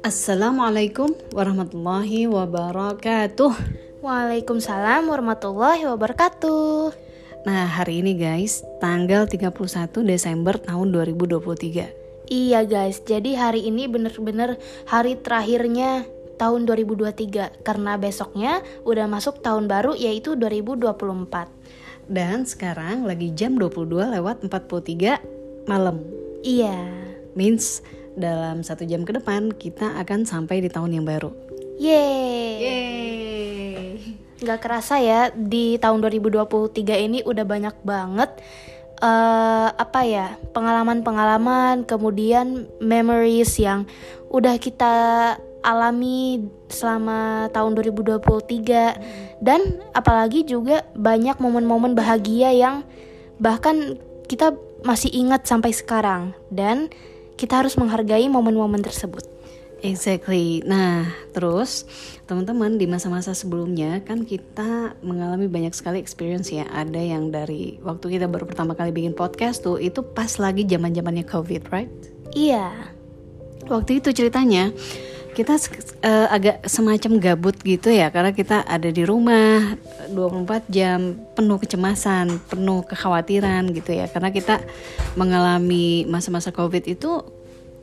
Assalamualaikum warahmatullahi wabarakatuh. Waalaikumsalam warahmatullahi wabarakatuh. Nah, hari ini guys, tanggal 31 Desember tahun 2023. Iya guys, jadi hari ini bener-bener hari terakhirnya tahun 2023 karena besoknya udah masuk tahun baru yaitu 2024. Dan sekarang lagi jam 22 lewat 43 malam. Iya. Means dalam satu jam ke depan kita akan sampai di tahun yang baru. Yeay. Yeay. Gak kerasa ya di tahun 2023 ini udah banyak banget uh, apa ya pengalaman-pengalaman kemudian memories yang udah kita alami selama tahun 2023 dan apalagi juga banyak momen-momen bahagia yang bahkan kita masih ingat sampai sekarang dan kita harus menghargai momen-momen tersebut. Exactly. Nah, terus teman-teman di masa-masa sebelumnya kan kita mengalami banyak sekali experience ya. Ada yang dari waktu kita baru pertama kali bikin podcast tuh itu pas lagi zaman-zamannya COVID, right? Iya. Waktu itu ceritanya kita uh, agak semacam gabut gitu ya karena kita ada di rumah 24 jam penuh kecemasan, penuh kekhawatiran gitu ya karena kita mengalami masa-masa Covid itu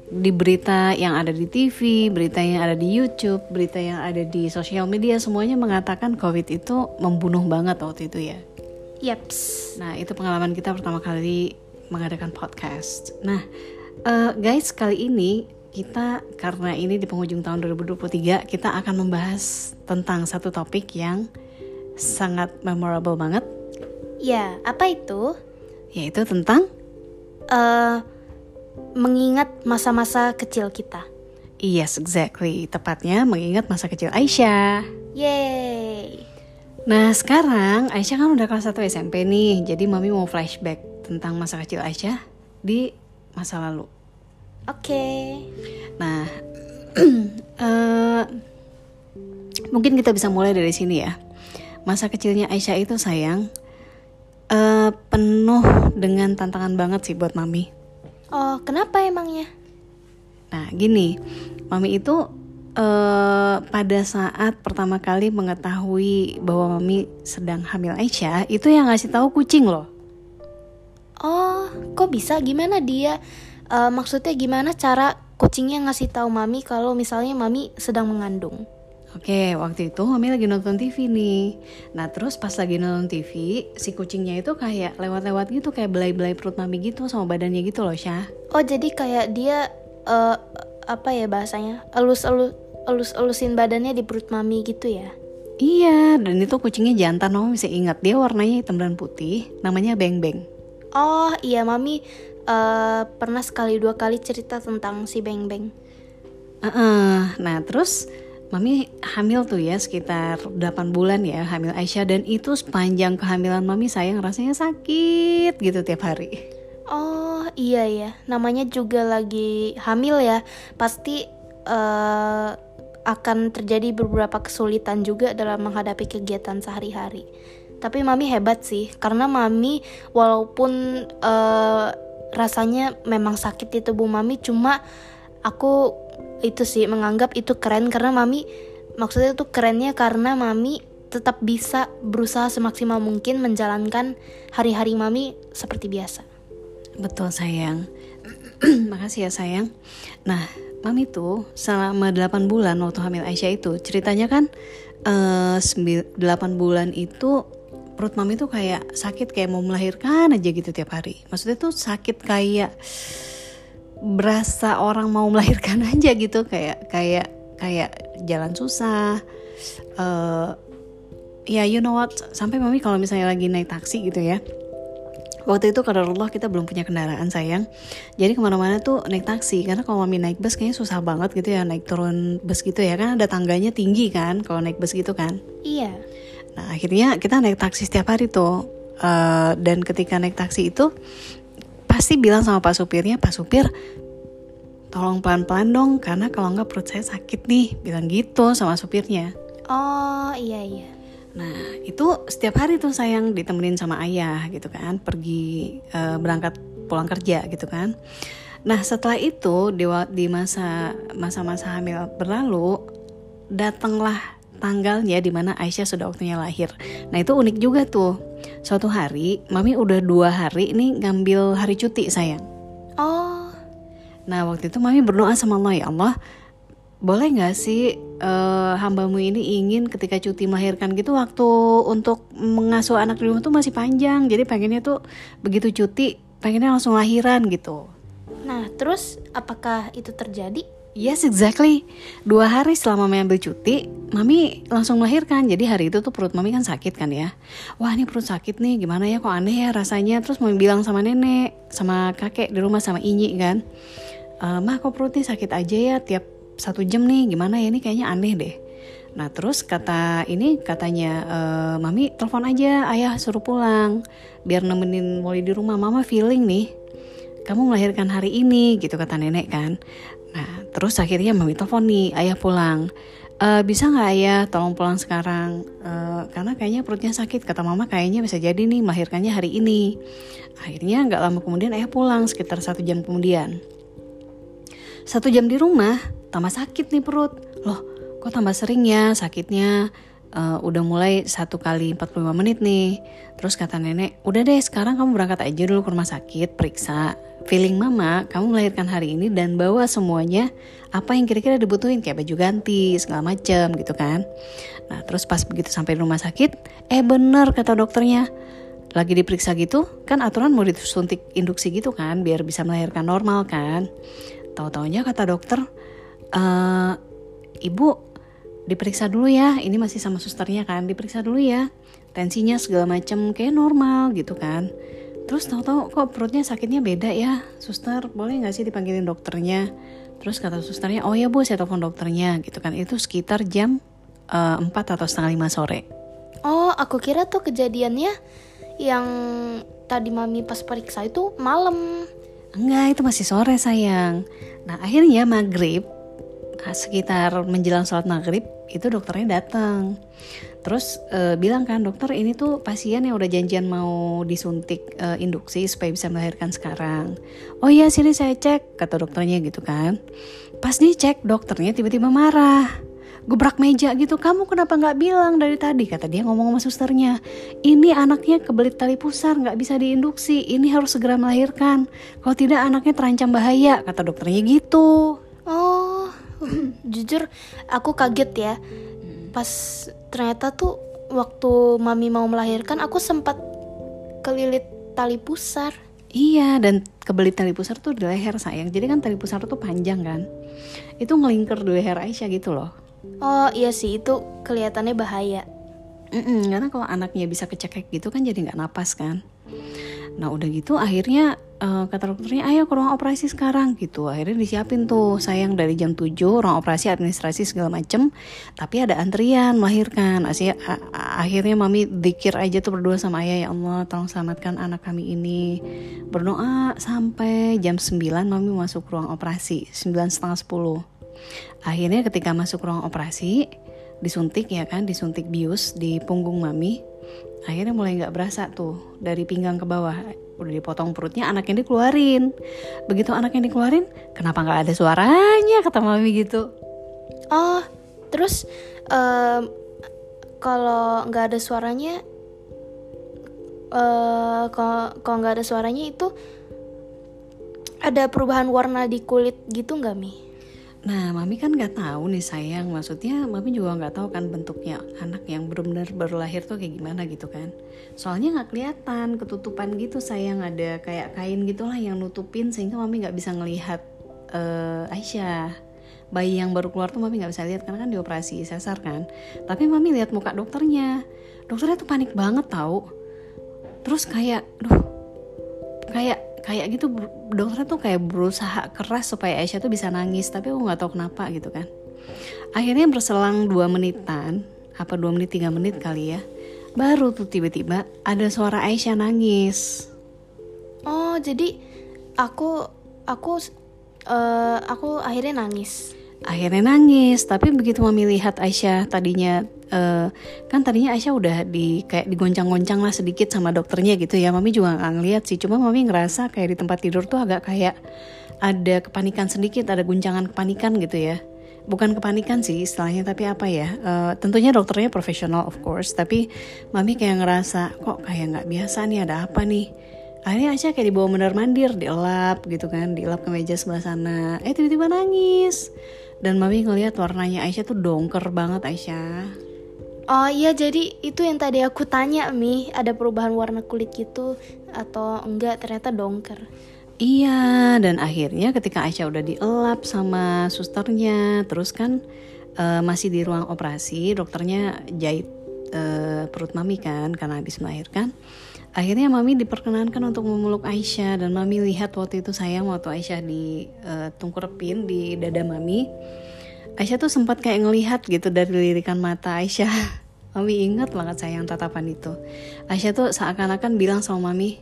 di berita yang ada di TV, berita yang ada di YouTube, berita yang ada di sosial media semuanya mengatakan COVID itu membunuh banget waktu itu ya. Yaps. Nah itu pengalaman kita pertama kali mengadakan podcast. Nah uh, guys kali ini kita karena ini di penghujung tahun 2023 kita akan membahas tentang satu topik yang sangat memorable banget. Ya, apa itu? Yaitu tentang uh, mengingat masa-masa kecil kita. Yes, exactly. Tepatnya mengingat masa kecil Aisyah. Yeay. Nah, sekarang Aisyah kan udah kelas 1 SMP nih. Jadi mami mau flashback tentang masa kecil Aisyah di masa lalu. Oke. Okay. Nah, uh, mungkin kita bisa mulai dari sini ya. Masa kecilnya Aisyah itu sayang uh, penuh dengan tantangan banget sih buat mami. Oh, kenapa emangnya? Nah, gini, mami itu uh, pada saat pertama kali mengetahui bahwa mami sedang hamil Aisyah, itu yang ngasih tahu kucing loh. Oh, kok bisa? Gimana dia? Uh, maksudnya gimana cara kucingnya ngasih tahu mami kalau misalnya mami sedang mengandung Oke, waktu itu mami lagi nonton TV nih. Nah, terus pas lagi nonton TV, si kucingnya itu kayak lewat-lewat gitu, kayak belai-belai perut mami gitu sama badannya gitu loh, Syah. Oh, jadi kayak dia uh, apa ya bahasanya? elus-elus elus-elusin badannya di perut mami gitu ya? Iya, dan itu kucingnya jantan, mami bisa ingat. Dia warnanya hitam dan putih, namanya Beng Beng. Oh, iya, mami uh, pernah sekali dua kali cerita tentang si Beng Beng. Uh -uh. Nah terus Mami hamil tuh ya sekitar 8 bulan ya hamil Aisyah dan itu sepanjang kehamilan Mami sayang rasanya sakit gitu tiap hari. Oh iya ya, namanya juga lagi hamil ya, pasti uh, akan terjadi beberapa kesulitan juga dalam menghadapi kegiatan sehari-hari. Tapi mami hebat sih, karena mami walaupun uh, rasanya memang sakit di tubuh mami cuma aku itu sih menganggap itu keren karena mami maksudnya itu kerennya karena mami tetap bisa berusaha semaksimal mungkin menjalankan hari-hari mami seperti biasa. Betul sayang. Makasih ya sayang. Nah, mami tuh selama 8 bulan waktu hamil Aisyah itu ceritanya kan uh, eh, 8 bulan itu perut mami tuh kayak sakit kayak mau melahirkan aja gitu tiap hari. Maksudnya tuh sakit kayak berasa orang mau melahirkan aja gitu. Kayak kayak kayak jalan susah. Uh, ya you know what? Sampai mami kalau misalnya lagi naik taksi gitu ya. Waktu itu Allah kita belum punya kendaraan sayang. Jadi ke mana-mana tuh naik taksi. Karena kalau mami naik bus kayaknya susah banget gitu ya. Naik turun bus gitu ya. Kan ada tangganya tinggi kan kalau naik bus gitu kan? Iya Nah akhirnya kita naik taksi setiap hari tuh uh, dan ketika naik taksi itu pasti bilang sama pak supirnya pak supir tolong pelan-pelan dong karena kalau nggak perut saya sakit nih bilang gitu sama supirnya. Oh iya iya. Nah itu setiap hari tuh sayang ditemenin sama ayah gitu kan, pergi uh, berangkat pulang kerja gitu kan. Nah setelah itu di, di masa masa-masa hamil berlalu datanglah tanggalnya di mana Aisyah sudah waktunya lahir. Nah itu unik juga tuh. Suatu hari, mami udah dua hari ini ngambil hari cuti sayang. Oh. Nah waktu itu mami berdoa sama Allah ya Allah, boleh nggak sih uh, hambamu ini ingin ketika cuti melahirkan gitu waktu untuk mengasuh anak di rumah tuh masih panjang jadi pengennya tuh begitu cuti pengennya langsung lahiran gitu nah terus apakah itu terjadi Yes, exactly. Dua hari selama mami ambil cuti, mami langsung melahirkan. Jadi hari itu tuh perut mami kan sakit kan ya. Wah ini perut sakit nih, gimana ya kok aneh ya rasanya. Terus mami bilang sama nenek, sama kakek di rumah sama Inyi kan. E, Mah kok perutnya sakit aja ya tiap satu jam nih gimana ya ini kayaknya aneh deh nah terus kata ini katanya e, mami telepon aja ayah suruh pulang biar nemenin Molly di rumah mama feeling nih kamu melahirkan hari ini gitu kata nenek kan terus akhirnya mami telepon nih ayah pulang e, bisa nggak ayah tolong pulang sekarang e, karena kayaknya perutnya sakit kata mama kayaknya bisa jadi nih melahirkannya hari ini akhirnya nggak lama kemudian ayah pulang sekitar satu jam kemudian satu jam di rumah, tambah sakit nih perut. Loh, kok tambah sering ya sakitnya? Uh, udah mulai satu kali 45 menit nih. Terus kata nenek, udah deh sekarang kamu berangkat aja dulu ke rumah sakit, periksa. Feeling mama, kamu melahirkan hari ini dan bawa semuanya apa yang kira-kira dibutuhin kayak baju ganti, segala macem gitu kan. Nah terus pas begitu sampai di rumah sakit, eh bener kata dokternya, lagi diperiksa gitu kan aturan mau disuntik induksi gitu kan biar bisa melahirkan normal kan Tahu-taunya kata dokter, e, ibu diperiksa dulu ya. Ini masih sama susternya kan, diperiksa dulu ya. Tensinya segala macam kayak normal gitu kan. Terus tahu-tahu kok perutnya sakitnya beda ya, suster boleh nggak sih dipanggilin dokternya? Terus kata susternya, oh ya bu saya telepon dokternya gitu kan. Itu sekitar jam uh, eh, 4 atau setengah 5 sore. Oh aku kira tuh kejadiannya yang tadi mami pas periksa itu malam. Enggak, itu masih sore sayang. Nah akhirnya maghrib, sekitar menjelang sholat maghrib, itu dokternya datang. Terus e, bilang kan dokter ini tuh pasien yang udah janjian mau disuntik e, induksi supaya bisa melahirkan sekarang. Oh iya sini saya cek kata dokternya gitu kan. Pas dicek dokternya tiba-tiba marah gebrak meja gitu kamu kenapa nggak bilang dari tadi kata dia ngomong sama susternya ini anaknya kebelit tali pusar nggak bisa diinduksi ini harus segera melahirkan kalau tidak anaknya terancam bahaya kata dokternya gitu oh jujur aku kaget ya pas ternyata tuh waktu mami mau melahirkan aku sempat kelilit tali pusar Iya, dan kebelit tali pusar tuh di leher sayang. Jadi kan tali pusar tuh panjang kan. Itu ngelingker di leher Aisyah gitu loh. Oh iya sih itu kelihatannya bahaya. Mm-mm, karena kalau anaknya bisa kecekek gitu kan jadi nggak napas kan. Nah udah gitu akhirnya uh, kata dokternya ayo ke ruang operasi sekarang gitu. Akhirnya disiapin tuh sayang dari jam 7 ruang operasi administrasi segala macem. Tapi ada antrian melahirkan. Asyik, akhirnya mami dikir aja tuh berdua sama ayah ya Allah tolong selamatkan anak kami ini. Berdoa sampai jam 9 mami masuk ruang operasi. 9 setengah 10 akhirnya ketika masuk ruang operasi disuntik ya kan disuntik bius di punggung mami akhirnya mulai nggak berasa tuh dari pinggang ke bawah. Udah dipotong perutnya anaknya dikeluarin. Begitu anaknya dikeluarin kenapa nggak ada suaranya kata mami gitu. Oh terus um, kalau nggak ada suaranya uh, kalau kalau nggak ada suaranya itu ada perubahan warna di kulit gitu nggak mi Nah, mami kan nggak tahu nih sayang, maksudnya mami juga nggak tahu kan bentuknya anak yang benar-benar berlahir tuh kayak gimana gitu kan. Soalnya nggak kelihatan, ketutupan gitu sayang ada kayak kain gitulah yang nutupin sehingga mami nggak bisa ngelihat uh, Aisyah. Bayi yang baru keluar tuh mami nggak bisa lihat karena kan dioperasi sesar kan. Tapi mami lihat muka dokternya, dokternya tuh panik banget tahu. Terus kayak, duh, kayak kayak gitu dokter tuh kayak berusaha keras supaya Aisyah tuh bisa nangis tapi aku nggak tahu kenapa gitu kan. Akhirnya berselang dua menitan apa dua menit tiga menit kali ya baru tuh tiba-tiba ada suara Aisyah nangis. Oh jadi aku aku uh, aku akhirnya nangis? Akhirnya nangis tapi begitu mami lihat Aisyah tadinya uh, kan tadinya Aisyah udah di kayak digoncang-goncang lah sedikit sama dokternya gitu ya. Mami juga nggak ngeliat sih. Cuma mami ngerasa kayak di tempat tidur tuh agak kayak ada kepanikan sedikit ada guncangan kepanikan gitu ya. Bukan kepanikan sih istilahnya tapi apa ya? Uh, tentunya dokternya profesional of course. Tapi mami kayak ngerasa kok kayak nggak biasa nih ada apa nih? Akhirnya Aisyah kayak dibawa mondar mandir dielap gitu kan dielap ke meja sebelah sana. Eh tiba-tiba nangis. Dan mami ngeliat warnanya Aisyah tuh dongker banget Aisyah Oh iya jadi itu yang tadi aku tanya Mi. Ada perubahan warna kulit gitu atau enggak? Ternyata dongker. Iya dan akhirnya ketika Aisyah udah dielap sama susternya terus kan uh, masih di ruang operasi dokternya jahit uh, perut mami kan karena habis melahirkan. Akhirnya mami diperkenankan untuk memeluk Aisyah dan mami lihat waktu itu sayang waktu Aisyah di uh, tungkurepin di dada mami Aisyah tuh sempat kayak ngelihat gitu dari lirikan mata Aisyah. Mami ingat banget sayang tatapan itu. Aisyah tuh seakan-akan bilang sama Mami,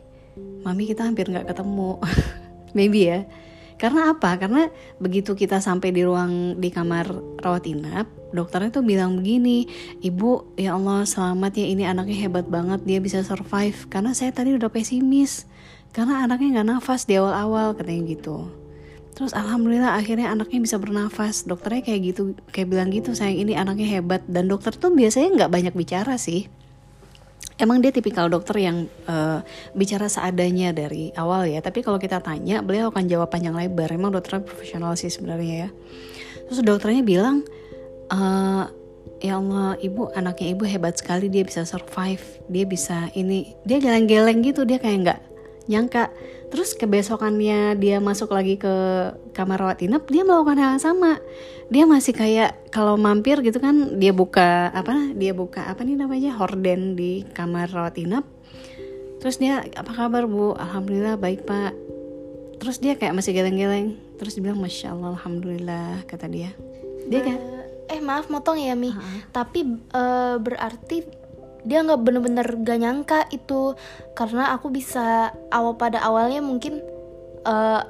Mami kita hampir nggak ketemu. Maybe ya. Karena apa? Karena begitu kita sampai di ruang di kamar rawat inap, dokternya tuh bilang begini, Ibu, ya Allah selamat ya ini anaknya hebat banget, dia bisa survive. Karena saya tadi udah pesimis, karena anaknya nggak nafas di awal-awal katanya gitu terus alhamdulillah akhirnya anaknya bisa bernafas. Dokternya kayak gitu kayak bilang gitu sayang ini anaknya hebat. Dan dokter tuh biasanya nggak banyak bicara sih. Emang dia tipikal dokter yang uh, bicara seadanya dari awal ya. Tapi kalau kita tanya beliau akan jawab panjang lebar. Emang dokternya profesional sih sebenarnya ya. Terus dokternya bilang uh, ya Allah ibu anaknya ibu hebat sekali. Dia bisa survive. Dia bisa ini dia geleng-geleng gitu. Dia kayak nggak nyangka terus kebesokannya dia masuk lagi ke kamar rawat inap dia melakukan hal yang sama. Dia masih kayak kalau mampir gitu kan dia buka apa dia buka apa nih namanya horden di kamar rawat inap. Terus dia apa kabar bu? Alhamdulillah baik pak. Terus dia kayak masih geleng-geleng. Terus dia bilang masya allah alhamdulillah kata dia. Dia kan eh maaf motong ya mi. Uh -huh. tapi uh, berarti dia nggak bener-bener gak nyangka itu. Karena aku bisa awal pada awalnya mungkin uh,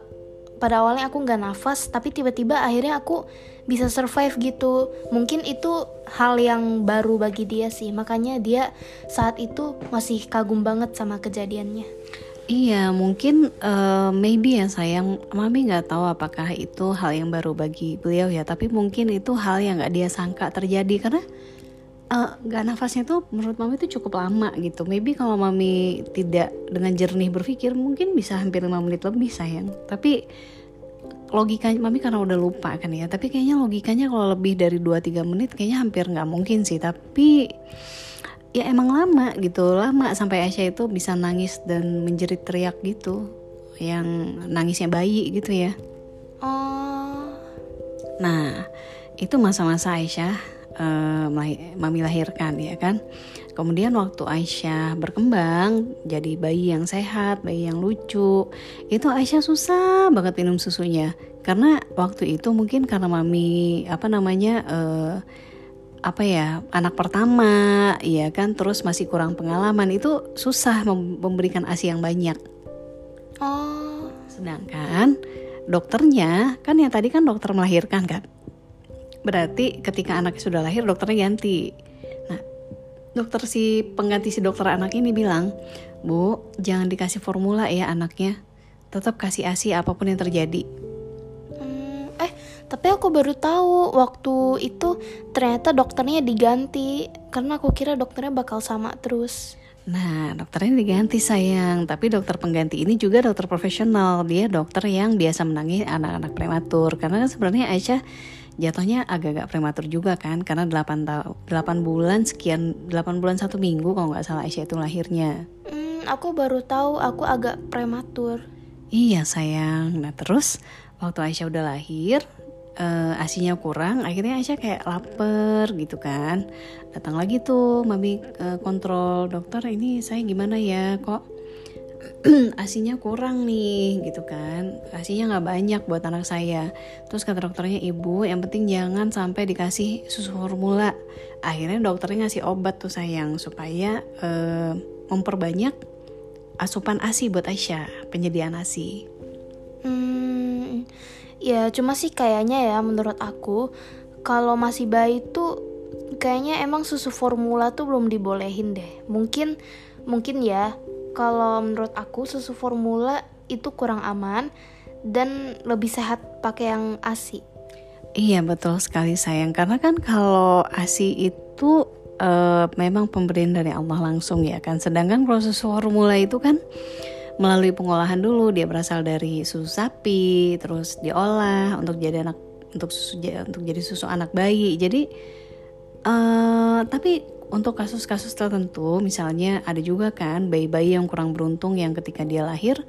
pada awalnya aku nggak nafas tapi tiba-tiba akhirnya aku bisa survive gitu. Mungkin itu hal yang baru bagi dia sih. Makanya dia saat itu masih kagum banget sama kejadiannya. Iya, mungkin uh, maybe ya sayang, mami nggak tahu apakah itu hal yang baru bagi beliau ya, tapi mungkin itu hal yang nggak dia sangka terjadi. Karena uh, gak nafasnya tuh menurut mami itu cukup lama gitu. Maybe kalau mami tidak dengan jernih berpikir mungkin bisa hampir 5 menit lebih sayang. Tapi logikanya mami karena udah lupa kan ya. Tapi kayaknya logikanya kalau lebih dari 2-3 menit kayaknya hampir nggak mungkin sih. Tapi ya emang lama gitu. Lama sampai Aisyah itu bisa nangis dan menjerit teriak gitu. Yang nangisnya bayi gitu ya. Oh. Nah itu masa-masa Aisyah uh, mami lahirkan ya kan. Kemudian waktu Aisyah berkembang jadi bayi yang sehat, bayi yang lucu, itu Aisyah susah banget minum susunya karena waktu itu mungkin karena mami apa namanya uh, apa ya anak pertama, ya kan terus masih kurang pengalaman itu susah memberikan asi yang banyak. Oh, sedangkan dokternya kan yang tadi kan dokter melahirkan kan berarti ketika anaknya sudah lahir dokternya ganti. Nah dokter si pengganti si dokter anak ini bilang bu jangan dikasih formula ya anaknya. Tetap kasih asi apa pun yang terjadi. Hmm, eh tapi aku baru tahu waktu itu ternyata dokternya diganti karena aku kira dokternya bakal sama terus. Nah, dokternya diganti sayang, tapi dokter pengganti ini juga dokter profesional. Dia dokter yang biasa menangis anak-anak prematur. Karena kan sebenarnya Aisyah jatuhnya agak-agak prematur juga kan karena 8 tahun 8 bulan sekian 8 bulan satu minggu kalau nggak salah Aisyah itu lahirnya. Hmm, aku baru tahu aku agak prematur. Iya sayang. Nah terus waktu Aisyah udah lahir uh, asinya kurang akhirnya Aisyah kayak lapar gitu kan datang lagi tuh mami uh, kontrol dokter ini saya gimana ya kok asinya kurang nih gitu kan. Asinya nggak banyak buat anak saya. Terus kata dokternya ibu yang penting jangan sampai dikasih susu formula. Akhirnya dokternya ngasih obat tuh sayang supaya uh, memperbanyak asupan asi buat Aisyah penyediaan asi hmm, Ya cuma sih kayaknya ya menurut aku kalau masih bayi tuh kayaknya emang susu formula tuh belum dibolehin deh. Mungkin mungkin ya kalau menurut aku susu formula itu kurang aman dan lebih sehat pakai yang ASI. Iya betul sekali sayang karena kan kalau ASI itu uh, memang pemberian dari Allah langsung ya kan. Sedangkan kalau susu formula itu kan melalui pengolahan dulu dia berasal dari susu sapi terus diolah untuk jadi anak untuk susu untuk jadi susu anak bayi jadi uh, tapi untuk kasus-kasus tertentu misalnya ada juga kan bayi-bayi yang kurang beruntung yang ketika dia lahir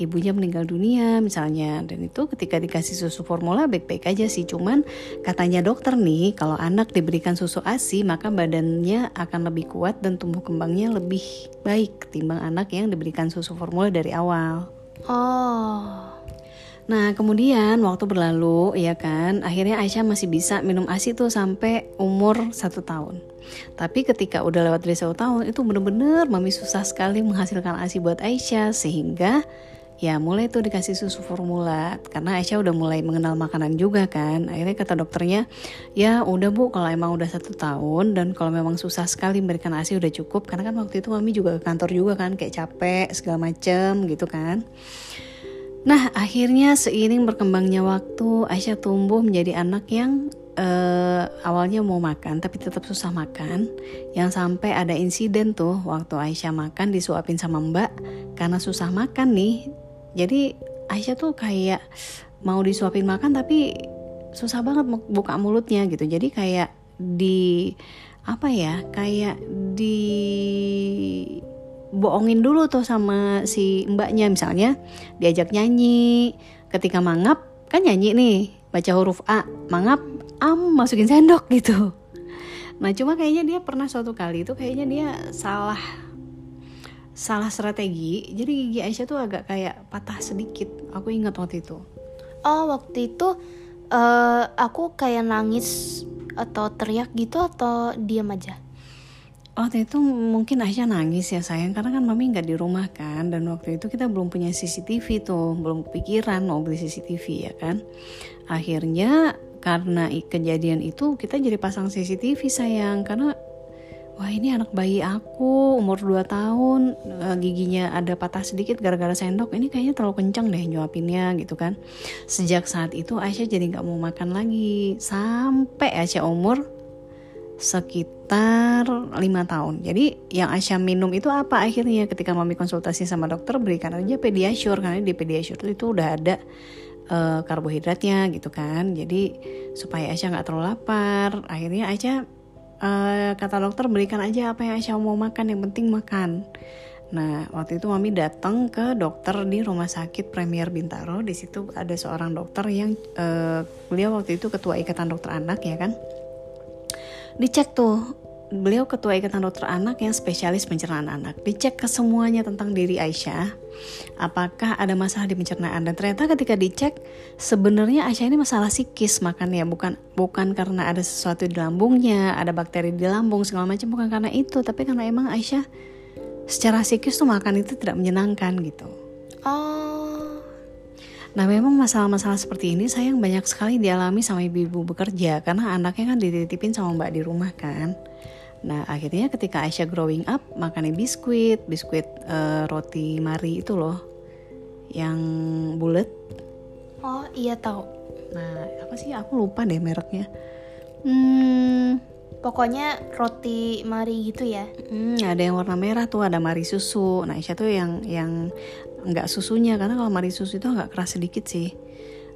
ibunya meninggal dunia misalnya dan itu ketika dikasih susu formula baik-baik aja sih cuman katanya dokter nih kalau anak diberikan susu ASI maka badannya akan lebih kuat dan tumbuh kembangnya lebih baik ketimbang anak yang diberikan susu formula dari awal. Oh. Nah kemudian waktu berlalu ya kan akhirnya Aisyah masih bisa minum ASI tuh sampai umur satu tahun. Tapi ketika udah lewat dari satu tahun itu bener-bener mami susah sekali menghasilkan ASI buat Aisyah sehingga ya mulai tuh dikasih susu formula. Karena Aisyah udah mulai mengenal makanan juga kan. Akhirnya kata dokternya ya udah bu kalau emang udah satu tahun dan kalau memang susah sekali memberikan asi udah cukup. Karena kan waktu itu mami juga ke kantor juga kan kayak capek segala macem gitu kan Nah, akhirnya seiring berkembangnya waktu, Aisyah tumbuh menjadi anak yang uh, awalnya mau makan tapi tetap susah makan. Yang sampai ada insiden tuh waktu Aisyah makan disuapin sama Mbak karena susah makan nih jadi Aisyah tuh kayak mau disuapin makan tapi susah banget buka mulutnya gitu jadi kayak di apa ya kayak di bohongin dulu tuh sama si mbaknya. Misalnya diajak nyanyi. Ketika mangap kan nyanyi nih baca huruf A. Mangap am masukin sendok gitu. Nah cuma kayaknya dia pernah suatu kali itu kayaknya dia salah salah strategi. Jadi gigi Aisyah tuh agak kayak patah sedikit. Aku ingat waktu itu. Oh waktu itu uh, aku kayak nangis atau teriak gitu atau diam aja Waktu itu mungkin Aisyah nangis ya sayang. Karena kan mami nggak di rumah kan. Dan waktu itu kita belum punya CCTV tuh. Belum kepikiran mau beli CCTV ya kan? Akhirnya karena kejadian itu kita jadi pasang CCTV sayang. Karena wah ini anak bayi aku umur 2 tahun. Eh, giginya ada patah sedikit gara-gara sendok. Ini kayaknya terlalu kencang deh nyuapinnya gitu kan. Sejak saat itu Aisyah jadi nggak mau makan lagi. Sampai Aisyah umur sekitar lima tahun. Jadi yang Aisyah minum itu apa akhirnya ketika mami konsultasi sama dokter berikan aja pediasure karena di pediasure itu udah ada uh, karbohidratnya gitu kan. Jadi supaya Aisyah nggak terlalu lapar. Akhirnya Aisyah uh, kata dokter berikan aja apa yang Aisyah mau makan yang penting makan Nah, waktu itu mami datang ke dokter di rumah sakit Premier Bintaro. Di situ ada seorang dokter yang uh, beliau waktu itu ketua ikatan dokter anak ya kan. Dicek tuh beliau ketua ikatan dokter anak yang spesialis pencernaan anak. Dicek ke semuanya tentang diri Aisyah, apakah ada masalah di pencernaan dan ternyata ketika dicek sebenarnya Aisyah ini masalah psikis makannya bukan bukan karena ada sesuatu di lambungnya, ada bakteri di lambung segala macam bukan karena itu, tapi karena emang Aisyah secara psikis tuh makan itu tidak menyenangkan gitu. Oh. Nah memang masalah-masalah seperti ini sayang banyak sekali dialami sama ibu-ibu bekerja karena anaknya kan dititipin sama mbak di rumah kan. Nah akhirnya ketika Aisyah growing up makannya biskuit, biskuit uh, roti mari itu loh, yang bulat. Oh iya tahu. Nah apa sih aku lupa deh mereknya. Hmm, pokoknya roti mari gitu ya. Hmm, ada yang warna merah tuh, ada mari susu. Nah Aisyah tuh yang yang nggak susunya karena kalau mari susu itu agak keras sedikit sih.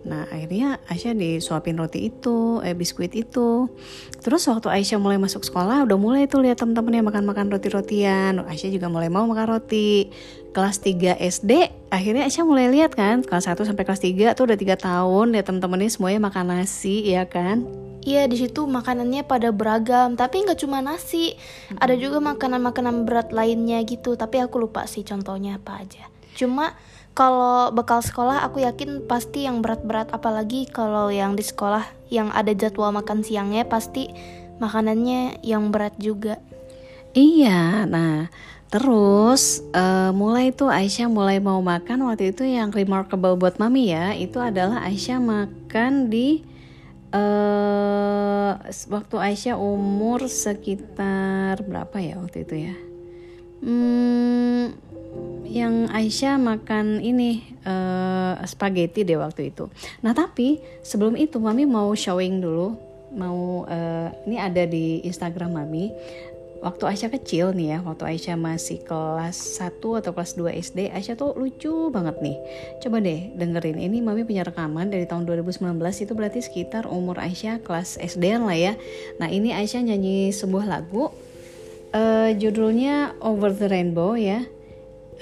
Nah akhirnya Aisyah disuapin roti itu, eh biskuit itu. Terus waktu Aisyah mulai masuk sekolah udah mulai tuh lihat temen-temennya makan-makan roti-rotian. Aisyah juga mulai mau makan roti. Kelas 3 SD akhirnya Aisyah mulai lihat kan kelas 1 sampai kelas 3 tuh udah tiga tahun lihat temen-temennya semuanya makan nasi ya kan. Iya di situ makanannya pada beragam, tapi nggak cuma nasi, ada juga makanan-makanan berat lainnya gitu. Tapi aku lupa sih contohnya apa aja. Cuma kalau bekal sekolah aku yakin pasti yang berat-berat apalagi kalau yang di sekolah yang ada jadwal makan siangnya pasti makanannya yang berat juga. Iya, nah terus uh, mulai tuh Aisyah mulai mau makan waktu itu yang remarkable buat mami ya itu adalah Aisyah makan di uh, waktu Aisyah umur sekitar berapa ya waktu itu ya hmm, yang Aisyah makan ini uh, spaghetti deh waktu itu nah tapi sebelum itu mami mau showing dulu mau uh, ini ada di Instagram mami waktu Aisyah kecil nih ya, waktu Aisyah masih kelas 1 atau kelas 2 SD, Aisyah tuh lucu banget nih. Coba deh dengerin, ini Mami punya rekaman dari tahun 2019, itu berarti sekitar umur Aisyah kelas SD lah ya. Nah ini Aisyah nyanyi sebuah lagu, uh, judulnya Over the Rainbow ya.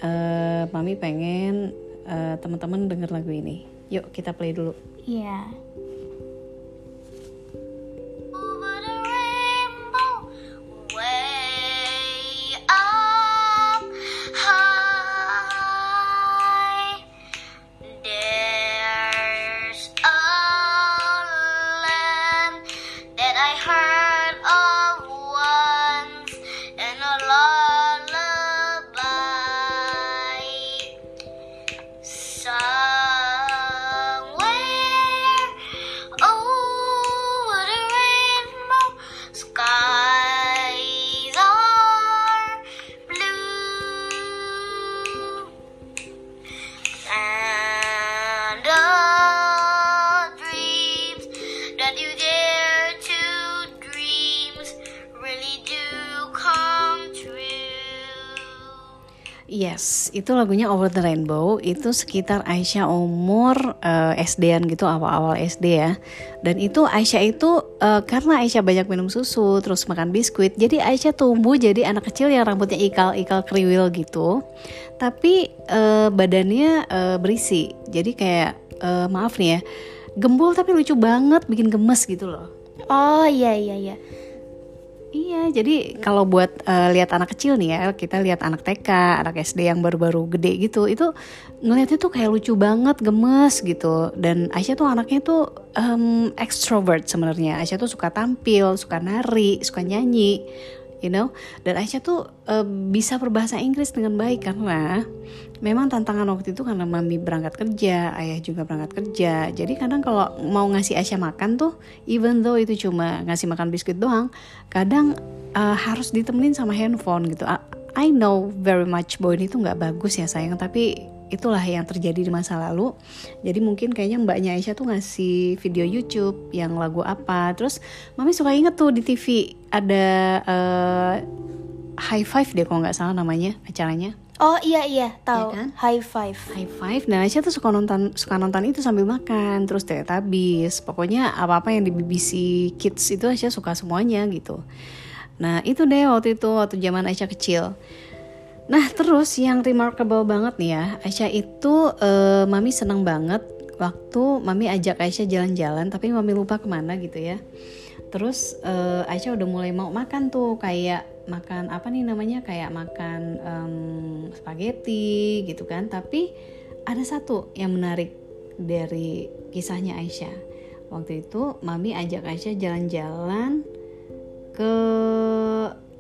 Uh, Mami pengen uh, teman-teman denger lagu ini. Yuk kita play dulu. Iya. Yeah. Itu lagunya Over the Rainbow. Itu sekitar Aisyah umur uh, SD-an gitu, awal-awal SD ya. Dan itu Aisyah itu uh, karena Aisyah banyak minum susu, terus makan biskuit, jadi Aisyah tumbuh jadi anak kecil yang rambutnya ikal-ikal kriwil gitu. Tapi uh, badannya uh, berisi. Jadi kayak uh, maaf nih ya, gembul tapi lucu banget, bikin gemes gitu loh. Oh iya iya iya Iya, jadi kalau buat uh, lihat anak kecil nih ya, kita lihat anak TK, anak SD yang baru-baru gede gitu, itu ngelihatnya tuh kayak lucu banget, gemes gitu. Dan Aisyah tuh anaknya tuh um, extrovert sebenarnya. Aisyah tuh suka tampil, suka nari, suka nyanyi you know? Dan Aisyah tuh uh, bisa berbahasa Inggris dengan baik karena memang tantangan waktu itu karena mami berangkat kerja ayah juga berangkat kerja. Jadi kadang kalau mau ngasih Aisyah makan tuh even though itu cuma ngasih makan biskuit doang kadang uh, harus ditemenin sama handphone gitu. I know very much bahwa ini tuh nggak bagus ya sayang tapi itulah yang terjadi di masa lalu jadi mungkin kayaknya mbaknya Aisyah tuh ngasih video YouTube yang lagu apa terus mami suka inget tuh di TV ada uh, High Five deh kalau nggak salah namanya acaranya Oh iya iya tahu ya kan? High Five. High Five. Nah Aisyah tuh suka nonton suka nonton itu sambil makan terus Teletubbies. Pokoknya apa apa yang di BBC Kids itu Aisyah suka semuanya gitu. Nah itu deh waktu itu waktu zaman Aisyah kecil. Nah terus yang remarkable banget nih ya Aisyah itu uh, Mami seneng banget waktu Mami ajak Aisyah jalan-jalan tapi Mami lupa ke mana gitu ya. Terus uh, Aisyah udah mulai mau makan tuh kayak makan apa nih namanya kayak makan um, spaghetti gitu kan. Tapi ada satu yang menarik dari kisahnya Aisyah. Waktu itu Mami ajak Aisyah jalan-jalan ke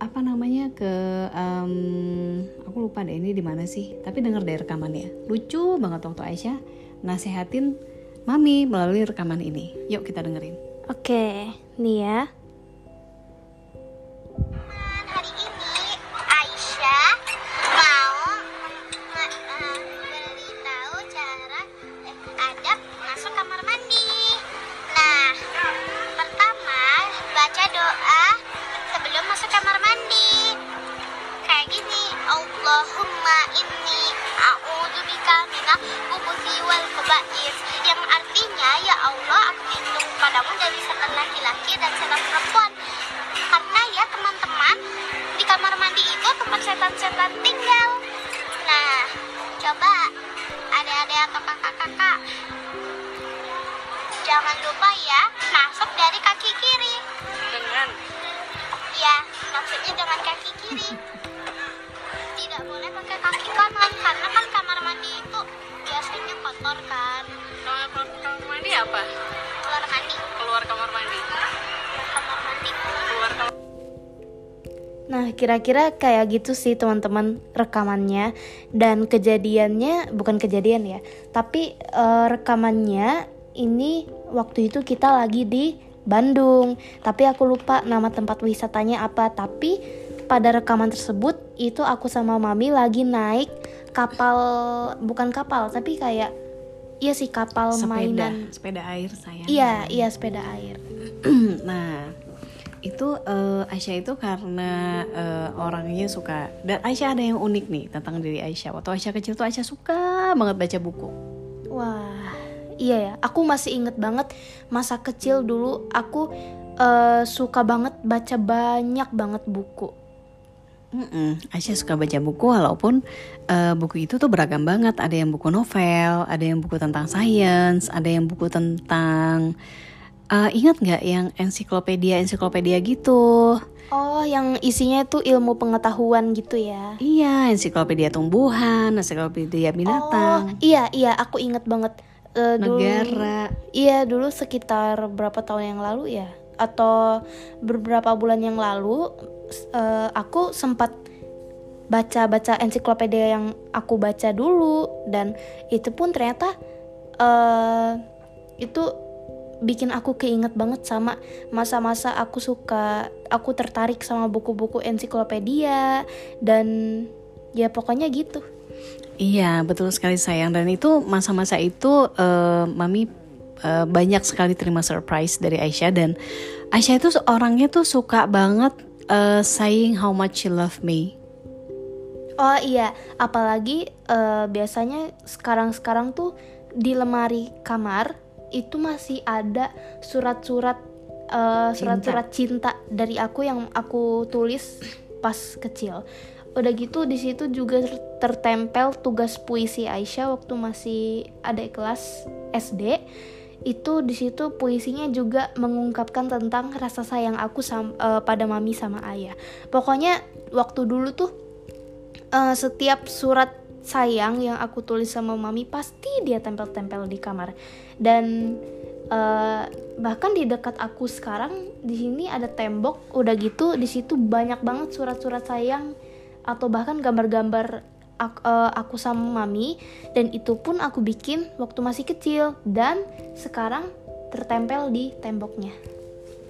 apa namanya ke um, aku lupa deh ini di mana sih tapi dengar dari rekamannya. Lucu banget waktu Aisyah nasehatin mami melalui rekaman ini. Yuk kita dengerin. Oke nih ya Ya Allah, aku lindung kepadamu dari setan laki-laki dan setan perempuan. Karena ya teman-teman, di kamar mandi itu tempat setan-setan tinggal. Nah, coba adik-adik atau kakak-kakak, jangan lupa ya, masuk dari kaki kiri. Dengan? Ya, maksudnya dengan kaki kiri. Tidak boleh pakai kaki kanan, karena kan kamar mandi itu biasanya kotor kan. Kalau ini apa? Keluar mandi. Keluar kamar mandi. Nah, kira-kira kayak gitu sih teman-teman rekamannya. Dan kejadiannya bukan kejadian ya, tapi uh, rekamannya ini waktu itu kita lagi di Bandung, tapi aku lupa nama tempat wisatanya apa, tapi pada rekaman tersebut itu aku sama mami lagi naik kapal bukan kapal tapi kayak iya sih kapal sepeda, mainan. Sepeda air sayang. Iya, iya sepeda air. nah, itu uh, Aisyah itu karena uh, orangnya suka dan Aisyah ada yang unik nih tentang diri Aisyah. Waktu Aisyah kecil tuh Aisyah suka banget baca buku. Wah, iya ya. Aku masih inget banget masa kecil dulu aku uh, suka banget baca banyak banget buku. Mm -mm. Aisyah suka baca buku walaupun uh, buku itu tuh beragam banget. Ada yang buku novel, ada yang buku tentang sains, ada yang buku tentang Uh, ingat nggak yang ensiklopedia ensiklopedia gitu? Oh, yang isinya itu ilmu pengetahuan gitu ya? Iya, ensiklopedia tumbuhan, ensiklopedia binatang. Oh, iya iya, aku inget banget. Uh, Negara. Dulu, iya, dulu sekitar berapa tahun yang lalu ya? Atau beberapa bulan yang lalu, uh, aku sempat baca-baca ensiklopedia yang aku baca dulu dan itu pun ternyata uh, itu bikin aku keinget banget sama masa-masa aku suka aku tertarik sama buku-buku ensiklopedia dan ya pokoknya gitu. Iya betul sekali sayang dan itu masa-masa itu uh, mami uh, banyak sekali terima surprise dari Aisyah dan Aisyah itu orangnya tuh suka banget uh, saying how much she love me. Oh iya, apalagi uh, biasanya sekarang-sekarang tuh di lemari kamar itu masih ada surat-surat uh, surat-surat cinta dari aku yang aku tulis pas kecil. Udah gitu di situ juga tertempel tugas puisi Aisyah waktu masih ada kelas SD. Itu di situ puisinya juga mengungkapkan tentang rasa sayang aku sam, uh, pada mami sama ayah. Pokoknya waktu dulu tuh uh, setiap surat sayang yang aku tulis sama mami pasti dia tempel-tempel di kamar dan uh, bahkan di dekat aku sekarang di sini ada tembok udah gitu di situ banyak banget surat-surat sayang atau bahkan gambar-gambar aku, uh, eh, aku sama mami dan itu pun aku bikin waktu masih kecil dan sekarang tertempel di temboknya.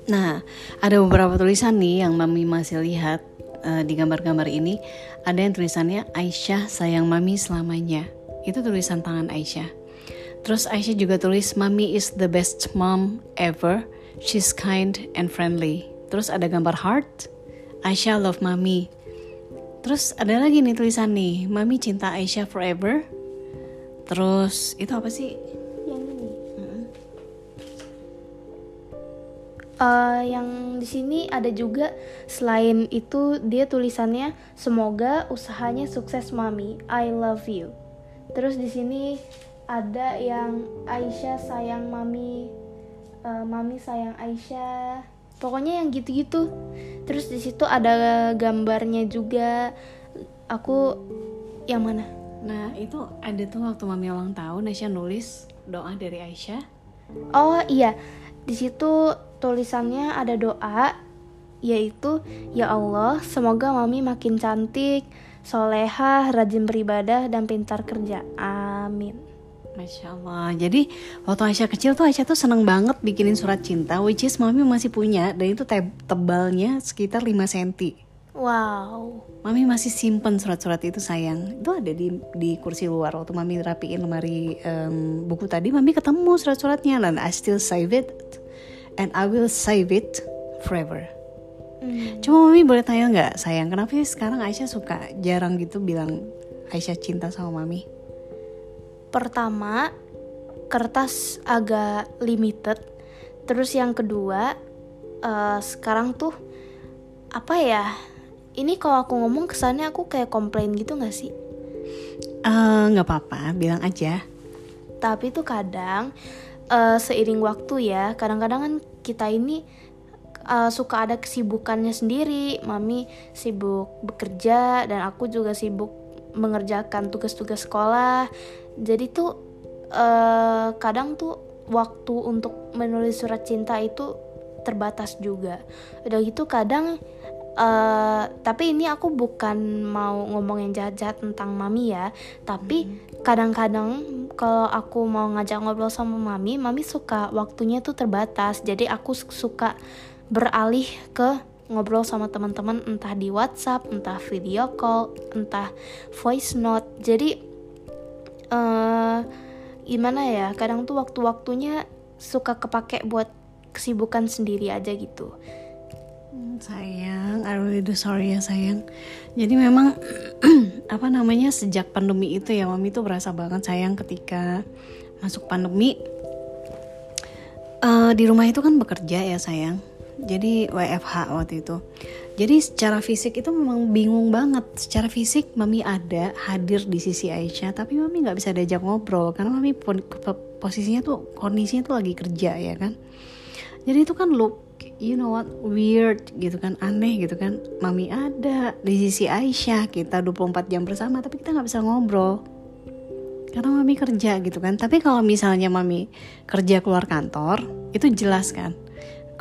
Nah, ada beberapa tulisan nih yang mami masih lihat uh, di gambar-gambar ini ada yang tulisannya Aisyah sayang mami selamanya. Itu tulisan tangan Aisyah. Terus Aisyah juga tulis mami is the best mom ever. She's kind and friendly. Terus ada gambar heart. Aisyah love mami. Terus ada lagi nih tulisan nih, mami cinta Aisyah forever. Terus itu apa sih? uh, yang di sini ada juga selain itu dia tulisannya semoga usahanya sukses mami. I love you. Terus di sini ada yang Aisyah sayang mami uh, mami sayang Aisyah pokoknya yang gitu-gitu. Terus di situ ada gambarnya juga. Aku yang mana? Nah itu ada tuh waktu mami ulang tahun Aisyah nulis doa dari Aisyah. Oh iya. Di situ tulisannya ada doa yaitu ya Allah semoga mami makin cantik, solehah, rajin beribadah dan pintar kerja. Amin. Masya Allah. Jadi waktu Aisyah kecil tuh Aisyah tuh seneng banget bikinin surat cinta, which is mami masih punya dan itu tebalnya sekitar 5 cm. Wow. Mami masih simpen surat-surat itu sayang. Itu ada di di kursi luar waktu mami rapiin lemari um, buku tadi, mami ketemu surat-suratnya dan I still save it and I will save it forever. Hmm. Cuma mami boleh tanya nggak sayang kenapa sih sekarang Aisyah suka jarang gitu bilang Aisyah cinta sama mami? Pertama kertas agak limited, terus yang kedua uh, sekarang tuh apa ya? Ini kalau aku ngomong kesannya aku kayak komplain gitu nggak sih? Eh, nggak uh, apa-apa, bilang aja. Tapi tuh kadang uh, seiring waktu ya kadang-kadang kan kita ini uh, suka ada kesibukannya sendiri mami sibuk bekerja dan aku juga sibuk mengerjakan tugas-tugas sekolah jadi tuh uh, kadang tuh waktu untuk menulis surat cinta itu terbatas juga. Udah gitu kadang uh, tapi ini aku bukan mau ngomongin jahat-jahat tentang mami ya. Tapi kadang-kadang kalau aku mau ngajak ngobrol sama mami mami suka waktunya tuh terbatas. Jadi aku suka beralih ke ngobrol sama teman-teman entah di WhatsApp, entah video call, entah voice note. Jadi uh, gimana ya? Kadang tuh waktu-waktunya suka kepake buat kesibukan sendiri aja gitu. Hmm, sayang, I really sorry ya sayang. Jadi memang apa namanya sejak pandemi itu ya mami tuh berasa banget sayang ketika masuk pandemi. Uh, di rumah itu kan bekerja ya sayang jadi WFH waktu itu. Jadi secara fisik itu memang bingung banget. Secara fisik mami ada hadir di sisi Aisyah tapi mami nggak bisa diajak ngobrol karena mami posisinya tuh kondisinya tuh lagi kerja ya kan? Jadi itu kan look you know what weird gitu kan aneh gitu kan. Mami ada di sisi Aisyah kita 24 jam bersama tapi kita nggak bisa ngobrol. Karena mami kerja gitu kan. Tapi kalau misalnya mami kerja keluar kantor itu jelas kan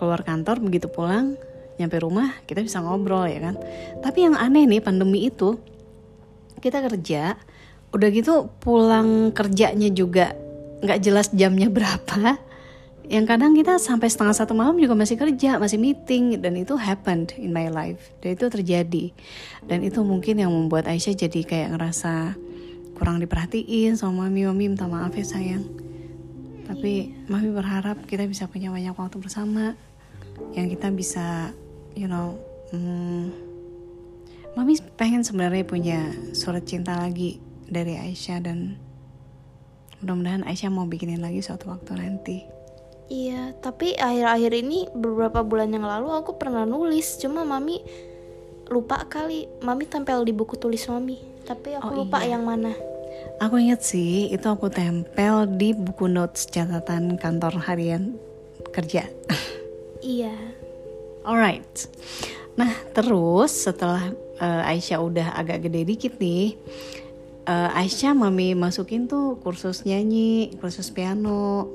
keluar kantor begitu pulang nyampe rumah kita bisa ngobrol ya kan? Tapi yang aneh nih pandemi itu kita kerja udah gitu pulang kerjanya juga nggak jelas jamnya berapa yang kadang kita sampai setengah satu malam juga masih kerja masih meeting dan itu happened in my life dan itu terjadi. Dan itu mungkin yang membuat Aisyah jadi kayak ngerasa kurang diperhatiin sama mami. Mami minta maaf ya sayang. Tapi mami berharap kita bisa punya banyak waktu bersama yang kita bisa you know hmm, mami pengen sebenarnya punya surat cinta lagi dari Aisyah dan mudah-mudahan Aisyah mau bikinin lagi suatu waktu nanti. Iya tapi akhir-akhir ini beberapa bulan yang lalu aku pernah nulis cuma mami lupa kali. Mami tempel di buku tulis mami tapi aku oh, lupa iya. yang mana. Aku inget sih itu aku tempel di buku notes catatan kantor harian kerja Iya. Alright. Nah terus setelah uh, Aisyah udah agak gede dikit nih, uh, Aisyah mami masukin tuh kursus nyanyi, kursus piano.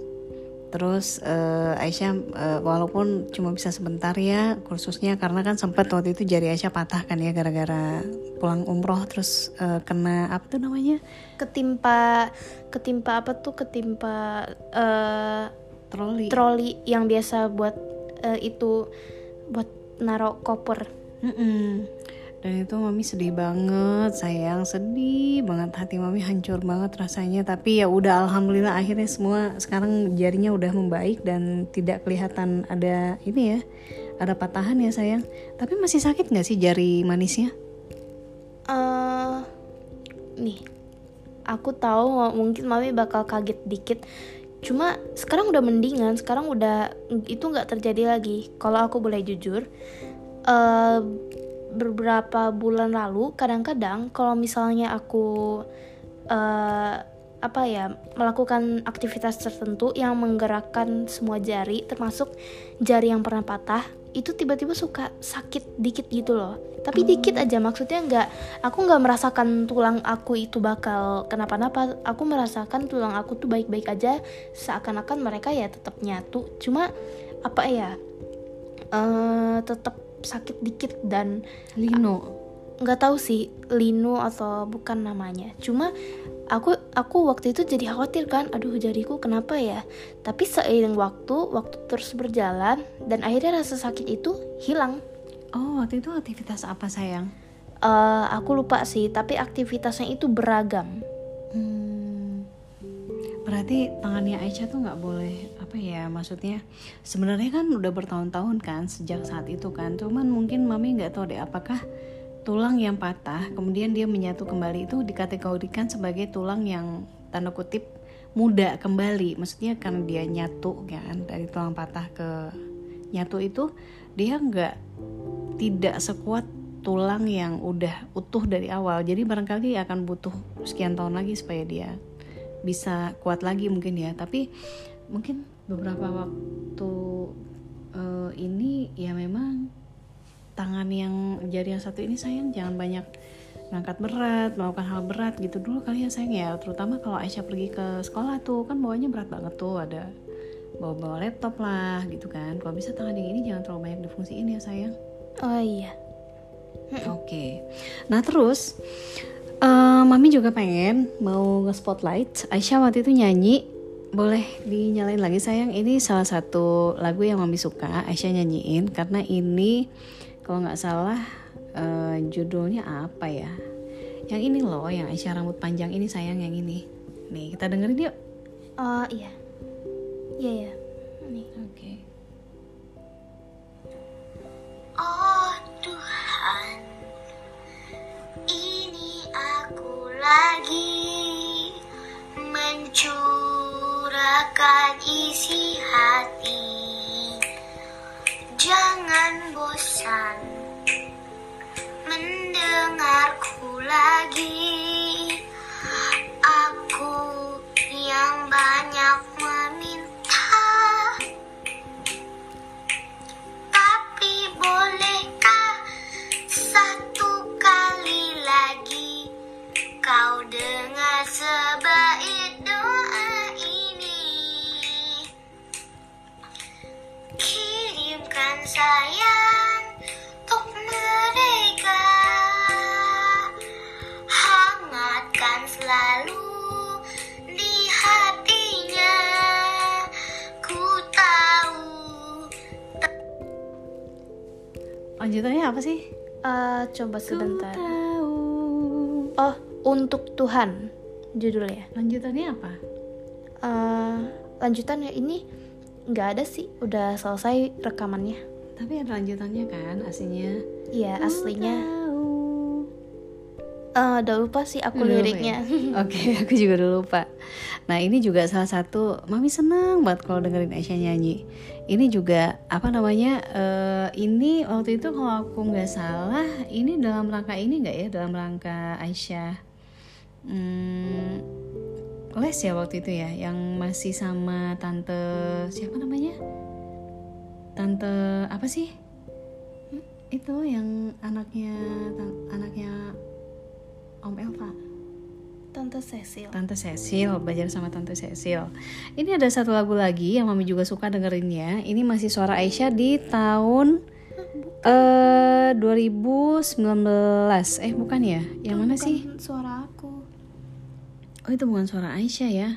Terus uh, Aisyah uh, walaupun cuma bisa sebentar ya kursusnya karena kan sempat waktu itu jari Aisyah patah kan ya gara-gara pulang umroh terus uh, kena apa tuh namanya? Ketimpa ketimpa apa tuh ketimpa uh, troli. Troli yang biasa buat uh, itu buat narok koper. Mm -mm. dan itu mami sedih banget sayang. Sedih banget hati mami hancur banget rasanya. Tapi ya udah alhamdulillah akhirnya semua sekarang jarinya udah membaik dan tidak kelihatan ada ini ya ada patahan ya sayang. Tapi masih sakit nggak sih jari manisnya? Uh, nih aku tahu mungkin mami bakal kaget dikit cuma sekarang udah mendingan sekarang udah itu nggak terjadi lagi. Kalau aku boleh jujur uh, beberapa bulan lalu kadang-kadang kalau misalnya aku uh, apa ya melakukan aktivitas tertentu yang menggerakkan semua jari termasuk jari yang pernah patah itu tiba-tiba suka sakit dikit gitu loh. Tapi hmm. dikit aja maksudnya nggak aku nggak merasakan tulang aku itu bakal kenapa-napa. Aku merasakan tulang aku tuh baik-baik aja seakan-akan mereka ya tetap nyatu. Cuma apa ya uh, tetap sakit dikit dan lino nggak tahu sih lino atau bukan namanya. Cuma aku aku waktu itu jadi khawatir kan aduh jariku kenapa ya? Tapi seiring waktu waktu terus berjalan dan akhirnya rasa sakit itu hilang. Oh waktu itu aktivitas apa sayang? Uh, aku lupa sih tapi aktivitasnya itu beragam. Hmm, berarti tangannya Aisyah tuh nggak boleh apa ya maksudnya sebenarnya kan udah bertahun-tahun kan sejak saat itu kan cuman mungkin mami nggak tahu deh apakah tulang yang patah kemudian dia menyatu kembali itu dikategorikan sebagai tulang yang tanda kutip muda kembali. Maksudnya karena dia nyatu kan dari tulang patah ke nyatu itu dia nggak tidak sekuat tulang yang udah utuh dari awal. Jadi barangkali akan butuh sekian tahun lagi supaya dia bisa kuat lagi mungkin ya. Tapi mungkin beberapa waktu uh, ini ya memang tangan yang jari yang satu ini sayang jangan banyak ngangkat berat melakukan hal berat gitu dulu kali ya sayang ya terutama kalau Aisyah pergi ke sekolah tuh kan bawanya berat banget tuh ada bawa-bawa laptop lah gitu kan kalau bisa tangan yang ini jangan terlalu banyak difungsiin ya sayang oh iya Oke. Nah terus, eh, mami juga pengen mau nge-spotlight Aisyah waktu itu nyanyi. Boleh dinyalain lagi sayang. Ini salah satu lagu yang mami suka Aisyah nyanyiin karena ini kalau nggak salah eh, judulnya apa ya? Yang ini loh, yang Aisyah rambut panjang ini sayang yang ini. Nih kita dengerin yuk. Oh iya. Iya ya. Nih. Oke. Oh Tuhan, ini aku lagi mencurahkan isi hati. Jangan bosan mendengarku lagi. Lanjutannya apa sih? Eh, coba sebentar. Ku tahu. Oh, untuk Tuhan judulnya. Lanjutannya apa? Eh, lanjutannya ini nggak ada sih, udah selesai rekamannya. Tapi ada lanjutannya kan aslinya. Iya, aslinya. Eh, udah lupa sih aku Udah lupa liriknya. ya? Oke, aku juga udah lupa. Nah, ini juga salah satu Mami senang banget kalau dengerin Aisyah nyanyi. Ini juga apa namanya? eh, ini waktu itu kalau aku nggak salah, ini dalam rangka ini nggak ya? Dalam rangka Aisyah hmm, les ya waktu itu ya, yang masih sama tante siapa namanya? Tante apa sih? Hmm, Itu yang anaknya anaknya Om Elva. Tante Cecil. Tante Cecil, belajar sama Tante Cecil. Ini ada satu lagu lagi yang Mami juga suka dengerinnya. Ini masih suara Aisyah di tahun eh 2019. Eh bukan ya? Yang mana sih? Bukan Suara aku. Oh itu bukan suara Aisyah ya.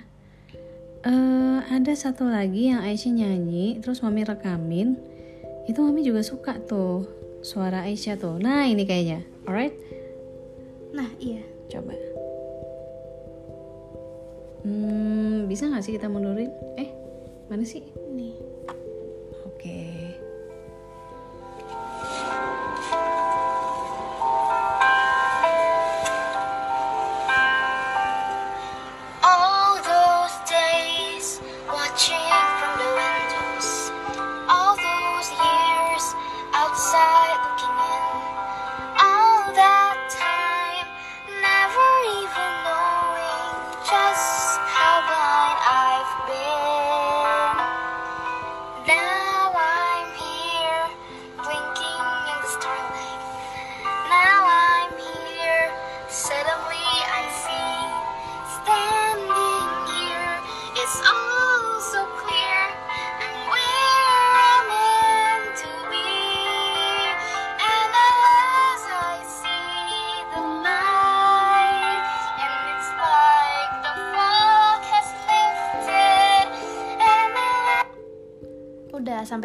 Eh ada satu lagi yang Aisyah nyanyi, terus Mami rekamin. Itu Mami juga suka tuh suara Aisyah tuh. Nah ini kayaknya, alright? Nah, iya. Coba. Hmm, bisa nggak sih kita mundurin? Eh, mana sih? Nih.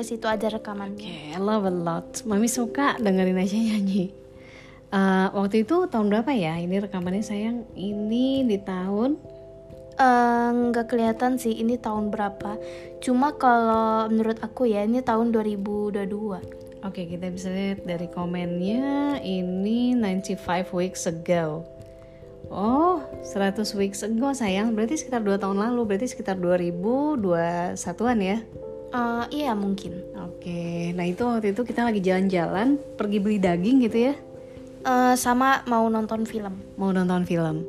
Udah sampai situ aja rekamannya. Oke, I love a lot. Mami suka dengerin Aisyah nyanyi. Eh, waktu itu tahun berapa ya? Ini rekamannya sayang. Ini di tahun Eh, nggak kelihatan sih ini tahun berapa. Cuma kalau menurut aku ya ini tahun 2022. Oke, kita bisa lihat dari komennya ini 95 weeks ago. Oh, 100 weeks ago sayang. Berarti sekitar 2 tahun lalu, berarti sekitar 2021-an ya. Eh, iya mungkin. Oke, nah itu waktu itu kita lagi jalan-jalan, pergi beli daging gitu ya. Eh, sama mau nonton film. Mau nonton film.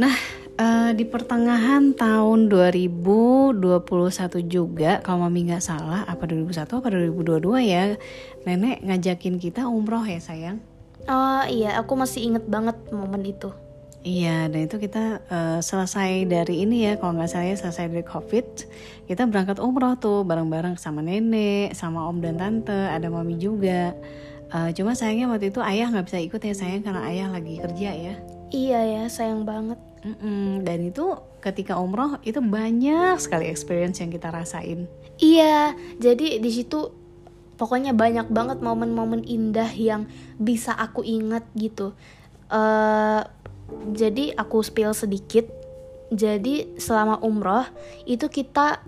Nah, eh, di pertengahan tahun 2021 juga, kalau mami nggak salah, apa 2001 apa 2022 ya, nenek ngajakin kita umroh ya sayang. Oh iya, aku masih inget banget momen itu. Iya, dan itu kita eh, selesai dari ini ya, kalau nggak salah ya, selesai dari COVID, kita berangkat umroh tuh bareng-bareng sama nenek, sama om dan tante, ada mami juga. Eh, cuma sayangnya waktu itu ayah nggak bisa ikut ya sayang karena ayah lagi kerja ya. Iya ya, sayang banget. Mm-mm, Dan itu ketika umroh itu banyak sekali experience yang kita rasain. Iya, jadi di situ pokoknya banyak banget momen-momen indah yang bisa aku ingat gitu. eh jadi aku spill sedikit. Jadi selama umroh itu kita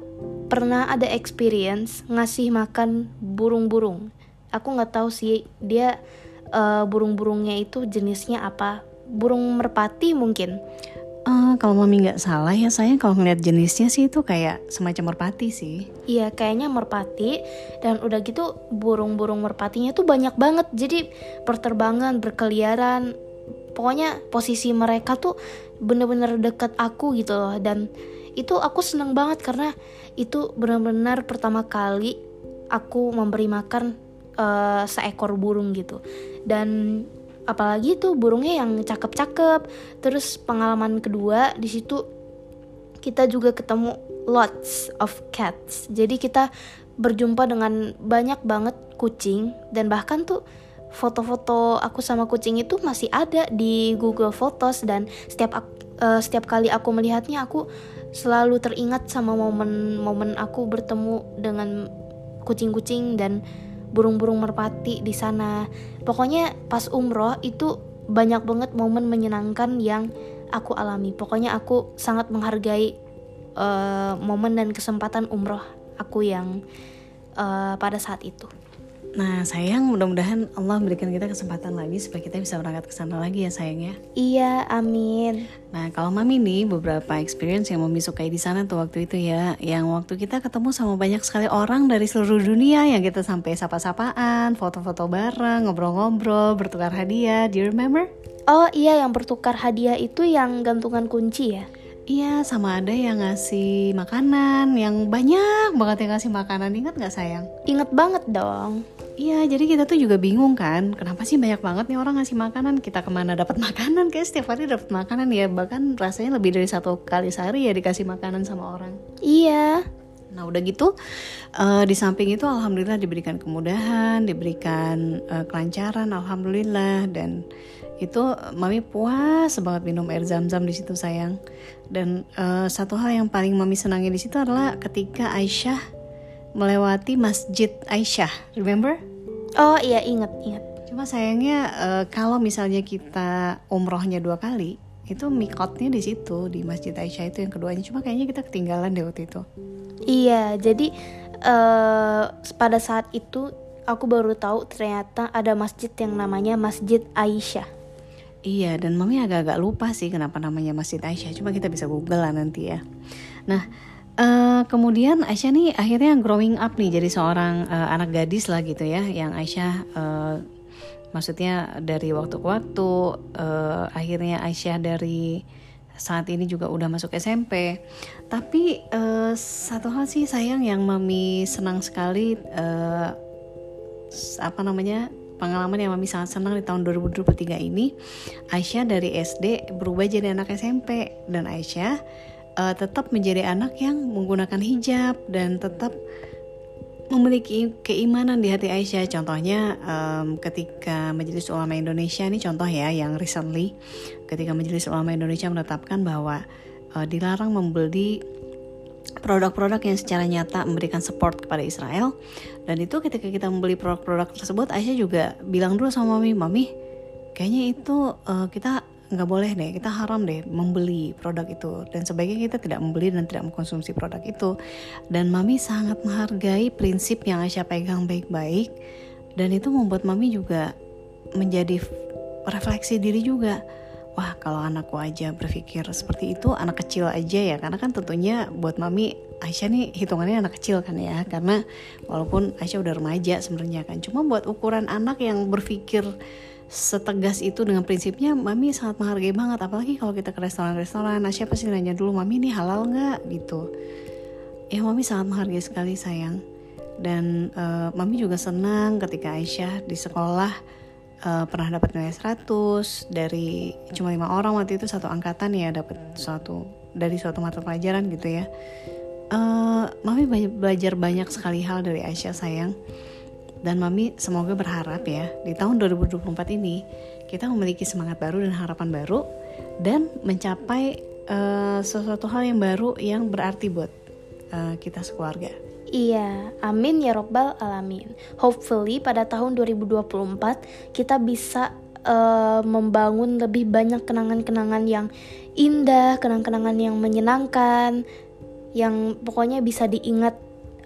pernah ada experience ngasih makan burung-burung. Aku nggak tahu sih dia eh, burung-burungnya itu jenisnya apa. Burung merpati mungkin. Eh, kalau mami nggak salah ya sayang kalau ngeliat jenisnya sih itu kayak semacam merpati sih. Iya kayaknya merpati dan udah gitu burung-burung merpatinya tuh banyak banget jadi perterbangan berkeliaran pokoknya posisi mereka tuh bener-bener deket aku gitu loh. Dan itu aku seneng banget karena itu benar-benar pertama kali aku memberi makan eh, seekor burung gitu. Dan apalagi tuh burungnya yang cakep-cakep. Terus pengalaman kedua di situ kita juga ketemu lots of cats. Jadi kita berjumpa dengan banyak banget kucing dan bahkan tuh foto-foto aku sama kucing itu masih ada di Google Photos dan setiap eh, setiap kali aku melihatnya aku selalu teringat sama momen-momen aku bertemu dengan kucing-kucing dan burung-burung merpati di sana. Pokoknya pas umroh itu banyak banget momen menyenangkan yang aku alami. Pokoknya aku sangat menghargai eh, momen dan kesempatan umroh aku yang eh, pada saat itu. Nah sayang mudah-mudahan Allah memberikan kita kesempatan lagi supaya kita bisa berangkat ke sana lagi ya sayang ya. Iya, amin. Nah kalau mami nih beberapa experience yang mami sukai di sana tuh waktu itu ya, yang waktu kita ketemu sama banyak sekali orang dari seluruh dunia yang kita sampai sapa-sapaan, foto-foto bareng, ngobrol-ngobrol, bertukar hadiah. Do you remember? Oh iya, yang bertukar hadiah itu yang gantungan kunci ya? Iya, sama ada yang ngasih makanan, yang banyak banget yang ngasih makanan. Ingat nggak sayang? Ingat banget dong. Iya, jadi kita tuh juga bingung kan, kenapa sih banyak banget nih orang ngasih makanan? Kita ke mana dapat makanan? Kayak setiap hari dapat makanan ya, bahkan rasanya lebih dari satu kali sehari ya dikasih makanan sama orang. Iya. Nah udah gitu, eh, di samping itu alhamdulillah diberikan kemudahan, diberikan eh, kelancaran, alhamdulillah dan itu mami puas banget minum air zam-zam di situ sayang. Dan eh, satu hal yang paling mami senangi di situ adalah ketika Aisyah melewati Masjid Aisyah, remember? Oh iya, ingat, ingat. Cuma sayangnya eh, kalau misalnya kita umrohnya dua kali, itu mikotnya di situ di Masjid Aisyah itu yang keduanya. Cuma kayaknya kita ketinggalan deh waktu itu. Iya, jadi eh pada saat itu aku baru tahu ternyata ada masjid yang namanya Masjid Aisyah. Iya, dan mami agak-agak lupa sih kenapa namanya Masjid Aisyah. Cuma kita bisa google lah nanti ya. Nah, eh, kemudian Aisyah nih akhirnya growing up nih jadi seorang eh, anak gadis lah gitu ya. Yang Aisyah eh, maksudnya dari waktu ke waktu. eh, akhirnya Aisyah dari saat ini juga udah masuk SMP. Tapi eh, satu hal sih sayang yang mami senang sekali. s- apa namanya pengalaman yang mami sangat senang di tahun 2023 ini Aisyah dari SD berubah jadi anak SMP dan Aisyah eh, tetap menjadi anak yang menggunakan hijab dan tetap memiliki keimanan di hati Aisyah. Contohnya em, ketika Majelis Ulama Indonesia ini contoh ya yang recently ketika Majelis Ulama Indonesia menetapkan bahwa eh, dilarang membeli produk-produk yang secara nyata memberikan support kepada Israel dan itu ketika kita membeli produk-produk tersebut Aisyah juga bilang dulu sama mami mami kayaknya itu eh, kita nggak boleh deh kita haram deh membeli produk itu. Dan sebaiknya kita tidak membeli dan tidak mengkonsumsi produk itu. Dan mami sangat menghargai prinsip yang Aisyah pegang baik-baik. Dan itu membuat mami juga menjadi refleksi diri juga. Wah kalau anakku aja berpikir seperti itu anak kecil aja ya. Karena kan tentunya buat mami Aisyah nih hitungannya anak kecil kan ya. Karena walaupun Aisyah udah remaja sebenarnya kan. Cuma buat ukuran anak yang berpikir setegas itu dengan prinsipnya mami sangat menghargai banget apalagi kalau kita ke restoran-restoran. Aisyah pasti nanya dulu mami ini halal nggak gitu. Ya mami sangat menghargai sekali sayang. Dan eh, mami juga senang ketika Aisyah di sekolah eh, pernah dapat nilai 100 dari cuma lima orang waktu itu satu angkatan ya dapat suatu dari suatu mata pelajaran gitu ya. Eh, mami belajar banyak sekali hal dari Aisyah sayang Dan Mami semoga berharap ya di tahun 2024 ini kita memiliki semangat baru dan harapan baru dan mencapai uh, sesuatu hal yang baru yang berarti buat uh, kita sekeluarga. Iya, amin ya robbal alamin. Hopefully pada tahun 2024 kita bisa uh, membangun lebih banyak kenangan-kenangan yang indah, kenangan-kenangan yang menyenangkan, yang pokoknya bisa diingat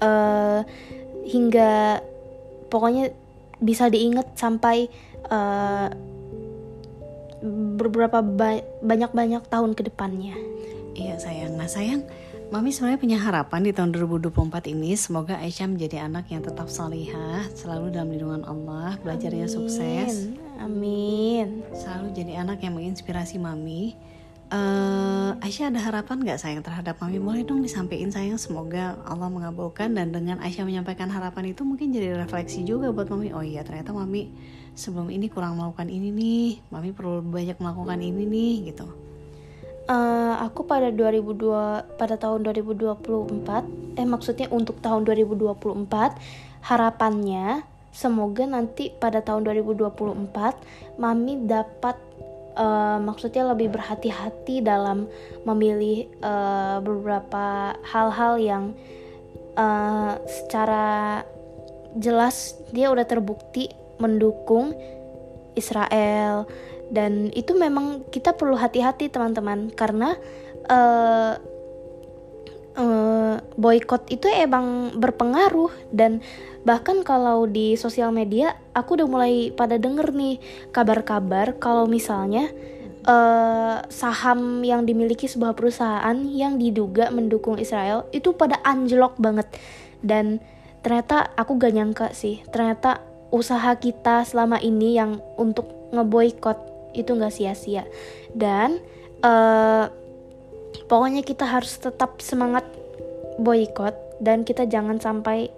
uh, hingga pokoknya bisa diingat sampai uh, beberapa ba banyak-banyak tahun ke depannya. Iya sayang. Nah sayang, Mami sebenarnya punya harapan di tahun 2024 ini semoga Aisyah menjadi anak yang tetap salihah, selalu dalam lindungan Allah, belajarnya Amin. sukses. Amin. Selalu jadi anak yang menginspirasi Mami Uh, Aisyah ada harapan gak sayang terhadap Mami? Boleh dong disampaikan sayang. Semoga Allah mengabulkan. Dan dengan Aisyah menyampaikan harapan itu Mungkin jadi refleksi juga buat Mami. Oh iya ternyata Mami sebelum ini kurang melakukan ini nih. Mami perlu banyak melakukan ini nih gitu. Uh, Aku pada 2002 pada tahun 2024 Eh maksudnya untuk tahun 2024 Harapannya Semoga nanti pada tahun 2024 Mami dapat uh, maksudnya lebih berhati-hati dalam memilih uh, beberapa hal-hal yang uh, secara jelas dia udah terbukti mendukung Israel. Dan itu memang kita perlu hati-hati teman-teman. Karena uh, uh, boykot itu emang berpengaruh dan bahkan kalau di sosial media aku udah mulai pada denger nih kabar-kabar kalau misalnya uh, saham yang dimiliki sebuah perusahaan yang diduga mendukung Israel itu pada anjlok banget. Dan ternyata aku gak nyangka sih ternyata usaha kita selama ini yang untuk ngeboikot itu gak sia-sia. Dan uh, pokoknya kita harus tetap semangat boykot dan kita jangan sampai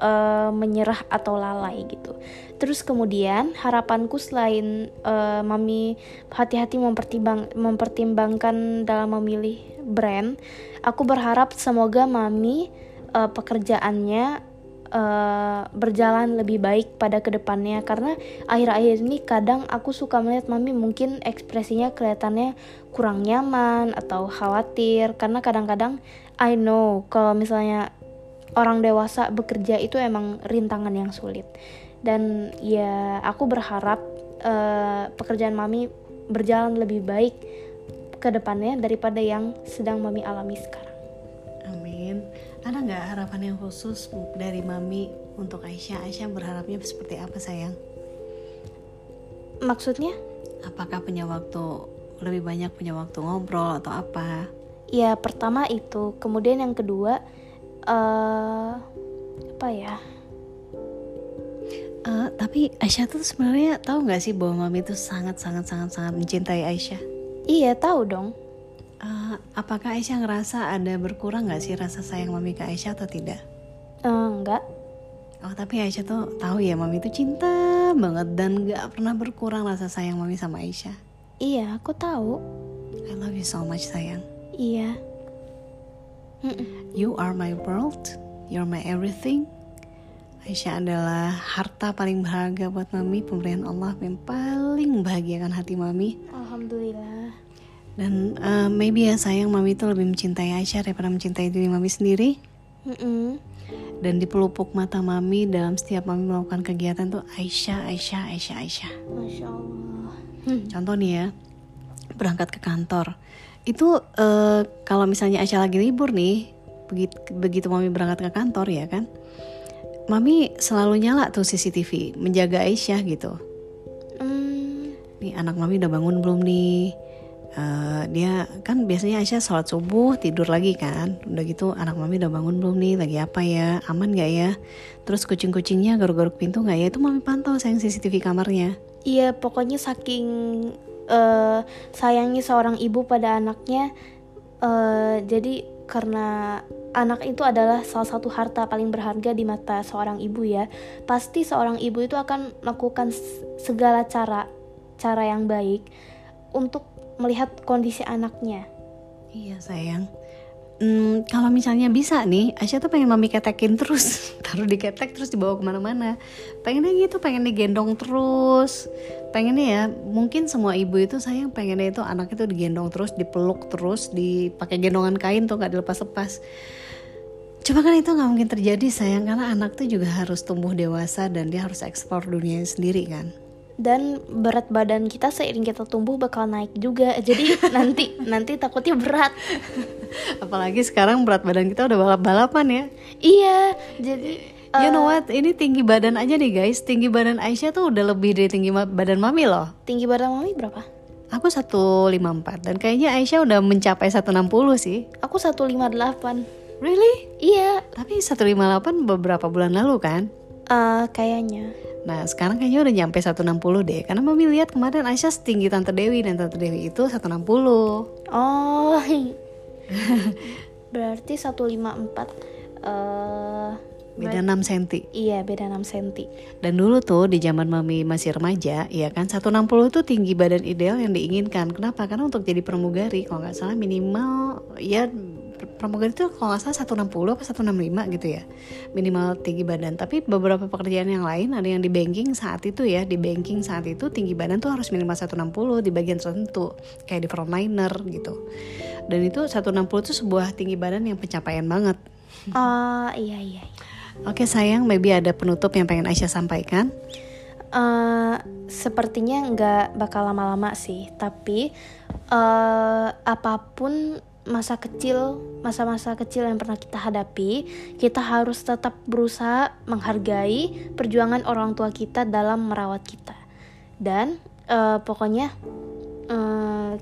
uh, menyerah atau lalai gitu. Terus kemudian harapanku selain uh, mami hati-hati mempertimbang mempertimbangkan dalam memilih brand, aku berharap semoga mami uh, pekerjaannya uh, berjalan lebih baik pada ke depannya karena akhir-akhir ini kadang aku suka melihat mami mungkin ekspresinya kelihatannya kurang nyaman atau khawatir karena kadang-kadang I know kalau misalnya orang dewasa bekerja itu emang rintangan yang sulit dan ya aku berharap uh, pekerjaan mami berjalan lebih baik ke depannya daripada yang sedang mami alami sekarang. Amin. Ada nggak harapan yang khusus dari mami untuk Aisyah? Aisyah berharapnya seperti apa sayang? Maksudnya? Apakah punya waktu lebih banyak punya waktu ngobrol atau apa? Ya pertama itu, kemudian yang kedua uh, apa ya? Uh, tapi Aisyah tuh sebenarnya tahu nggak sih bahwa mami tuh sangat sangat sangat sangat mencintai Aisyah? Iya tahu dong. Uh, apakah Aisyah ngerasa ada berkurang nggak sih rasa sayang mami ke Aisyah atau tidak? Uh, enggak Oh tapi Aisyah tuh tahu ya mami tuh cinta banget dan gak pernah berkurang rasa sayang mami sama Aisyah. Iya aku tahu. I love you so much sayang. Iya. You are my world, you're my everything. Aisyah adalah harta paling berharga buat mami, pemberian Allah yang paling membahagiakan hati mami. Alhamdulillah. Dan uh, maybe ya sayang mami itu lebih mencintai Aisyah daripada mencintai diri mami sendiri. Mm-mm. Dan di pelupuk mata mami dalam setiap mami melakukan kegiatan tuh Aisyah, Aisyah, Aisyah, Aisyah. Masya Allah. Contoh nih ya, berangkat ke kantor. Itu uh, kalau misalnya Aisyah lagi libur nih begitu begitu mami berangkat ke kantor ya kan mami selalu nyala tuh CCTV menjaga Aisyah gitu. Mm. nih anak mami udah bangun belum nih? Uh, dia kan biasanya Aisyah sholat subuh tidur lagi kan. Udah gitu anak mami udah bangun belum nih? Lagi apa ya? Aman gak ya? Terus kucing-kucingnya garuk-garuk pintu gak ya? Itu mami pantau sayang CCTV kamarnya iya pokoknya saking uh, sayangi seorang ibu pada anaknya uh, jadi karena anak itu adalah salah satu harta paling berharga di mata seorang ibu ya pasti seorang ibu itu akan melakukan segala cara cara yang baik untuk melihat kondisi anaknya. Iya sayang Hmm, kalau misalnya bisa nih, Aisyah tuh pengen mami ketekin terus, taruh di ketek terus dibawa ke mana-mana. Pengennya gitu, pengen digendong terus. Pengennya ya, mungkin semua ibu itu sayang pengennya itu anak itu digendong terus, dipeluk terus, dipakai gendongan kain tuh nggak dilepas-lepas. Coba kan itu nggak mungkin terjadi sayang karena anak tuh juga harus tumbuh dewasa dan dia harus eksplor dunia sendiri kan. Dan berat badan kita seiring kita tumbuh bakal naik juga jadi nanti nanti takutnya berat Apalagi sekarang berat badan kita udah balap-balapan ya. iya jadi You eh, know what? Ini tinggi badan aja nih guys. Tinggi badan Aisyah tuh udah lebih dari tinggi badan Mami loh. tinggi badan mami berapa Aku 154 dan kayaknya Aisyah udah mencapai 160 sih. aku 158 Really? iya Tapi 158 beberapa bulan lalu kan? eh, kayaknya Nah sekarang kayaknya udah nyampe 160 deh Karena Mami lihat kemarin Aisyah setinggi Tante Dewi Dan Tante Dewi itu 160 oh berarti 154 eh Beda 6 cm iya beda 6 cm Dan dulu tuh di zaman Mami masih remaja Ya kan 160 itu tinggi badan ideal yang diinginkan. Kenapa? Karena untuk jadi pramugari Kalau nggak salah minimal Ya pramugari itu kalau nggak salah 160 apa 165 gitu ya. Minimal tinggi badan. Tapi beberapa pekerjaan yang lain Ada yang di banking saat itu ya. Di banking saat itu tinggi badan tuh harus minimal 160 Di bagian tertentu. Kayak di frontliner gitu. Dan itu 160 itu sebuah tinggi badan yang pencapaian banget. Ah iya iya, iya. Oke sayang, maybe ada penutup yang pengen Aisyah sampaikan. Eh, sepertinya nggak bakal lama-lama sih, tapi eh, apa pun masa kecil, masa-masa kecil yang pernah kita hadapi, kita harus tetap berusaha menghargai perjuangan orang tua kita dalam merawat kita. Dan eh, pokoknya eh,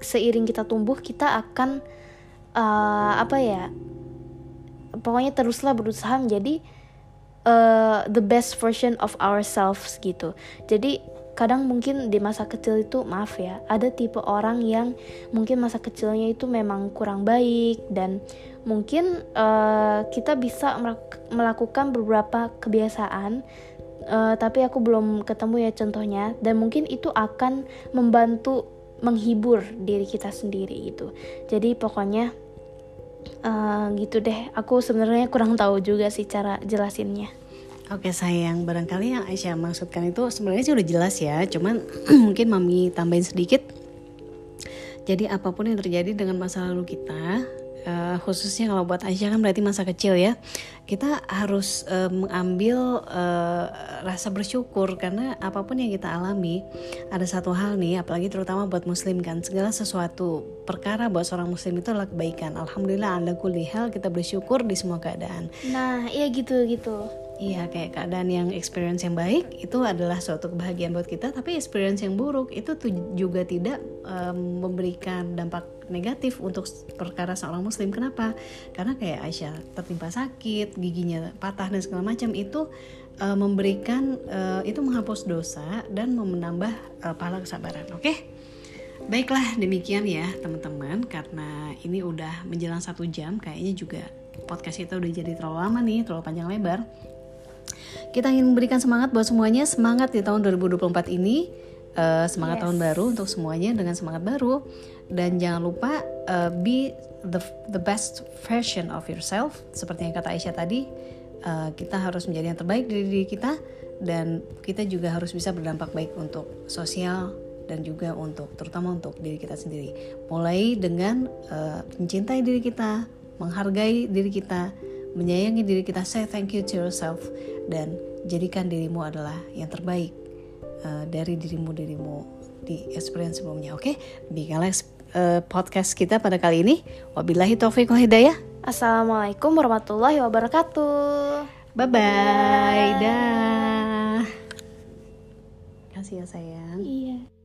seiring kita tumbuh, kita akan eh, apa ya? Pokoknya teruslah berusaha menjadi uh, the best version of ourselves gitu. Jadi kadang mungkin di masa kecil itu maaf ya, ada tipe orang yang mungkin masa kecilnya itu memang kurang baik dan mungkin uh, kita bisa melak- melakukan beberapa kebiasaan uh, tapi aku belum ketemu ya contohnya dan mungkin itu akan membantu menghibur diri kita sendiri gitu. Jadi pokoknya uh, gitu deh. Aku sebenarnya kurang tahu juga sih cara jelasinnya. Oke sayang, barangkali yang Aisyah maksudkan itu sebenarnya sih udah jelas ya, cuman mungkin Mami tambahin sedikit. Jadi apa pun yang terjadi dengan masa lalu kita, eh, khususnya kalau buat Aisyah kan berarti masa kecil ya, kita harus eh, mengambil eh, rasa bersyukur karena apa pun yang kita alami, ada satu hal nih, apalagi terutama buat Muslim kan, segala sesuatu perkara buat seorang Muslim itu adalah kebaikan. Alhamdulillah ala kulli hal kita bersyukur di semua keadaan. Nah, iya gitu gitu. Iya kayak keadaan yang experience yang baik itu adalah suatu kebahagiaan buat kita tapi experience yang buruk itu juga tidak em, memberikan dampak negatif untuk perkara seorang muslim. Kenapa? Karena kayak Aisyah tertimpa sakit giginya patah dan segala macam itu eh, memberikan eh, itu menghapus dosa dan menambah eh, pahala kesabaran oke? Baiklah demikian ya teman-teman karena ini udah menjelang satu jam kayaknya juga podcast kita udah jadi terlalu lama nih terlalu panjang lebar kita ingin memberikan semangat buat semuanya, semangat di tahun 2024 ini, eh, semangat Yes. tahun baru untuk semuanya dengan semangat baru. Dan jangan lupa eh, be the the best version of yourself, seperti yang kata Aisyah tadi. eh, kita harus menjadi yang terbaik dari diri kita dan kita juga harus bisa berdampak baik untuk sosial dan juga untuk terutama untuk diri kita sendiri. Mulai dengan eh, mencintai diri kita, menghargai diri kita, menyayangi diri kita, say thank you to yourself dan jadikan dirimu adalah yang terbaik uh, dari dirimu dirimu di experience sebelumnya. Oke, demikianlah uh, podcast kita pada kali ini. Wabillahi taufiq wal hidayah. Assalamualaikum warahmatullahi wabarakatuh. Bye bye. Dah. Kasih ya sayang. Iya.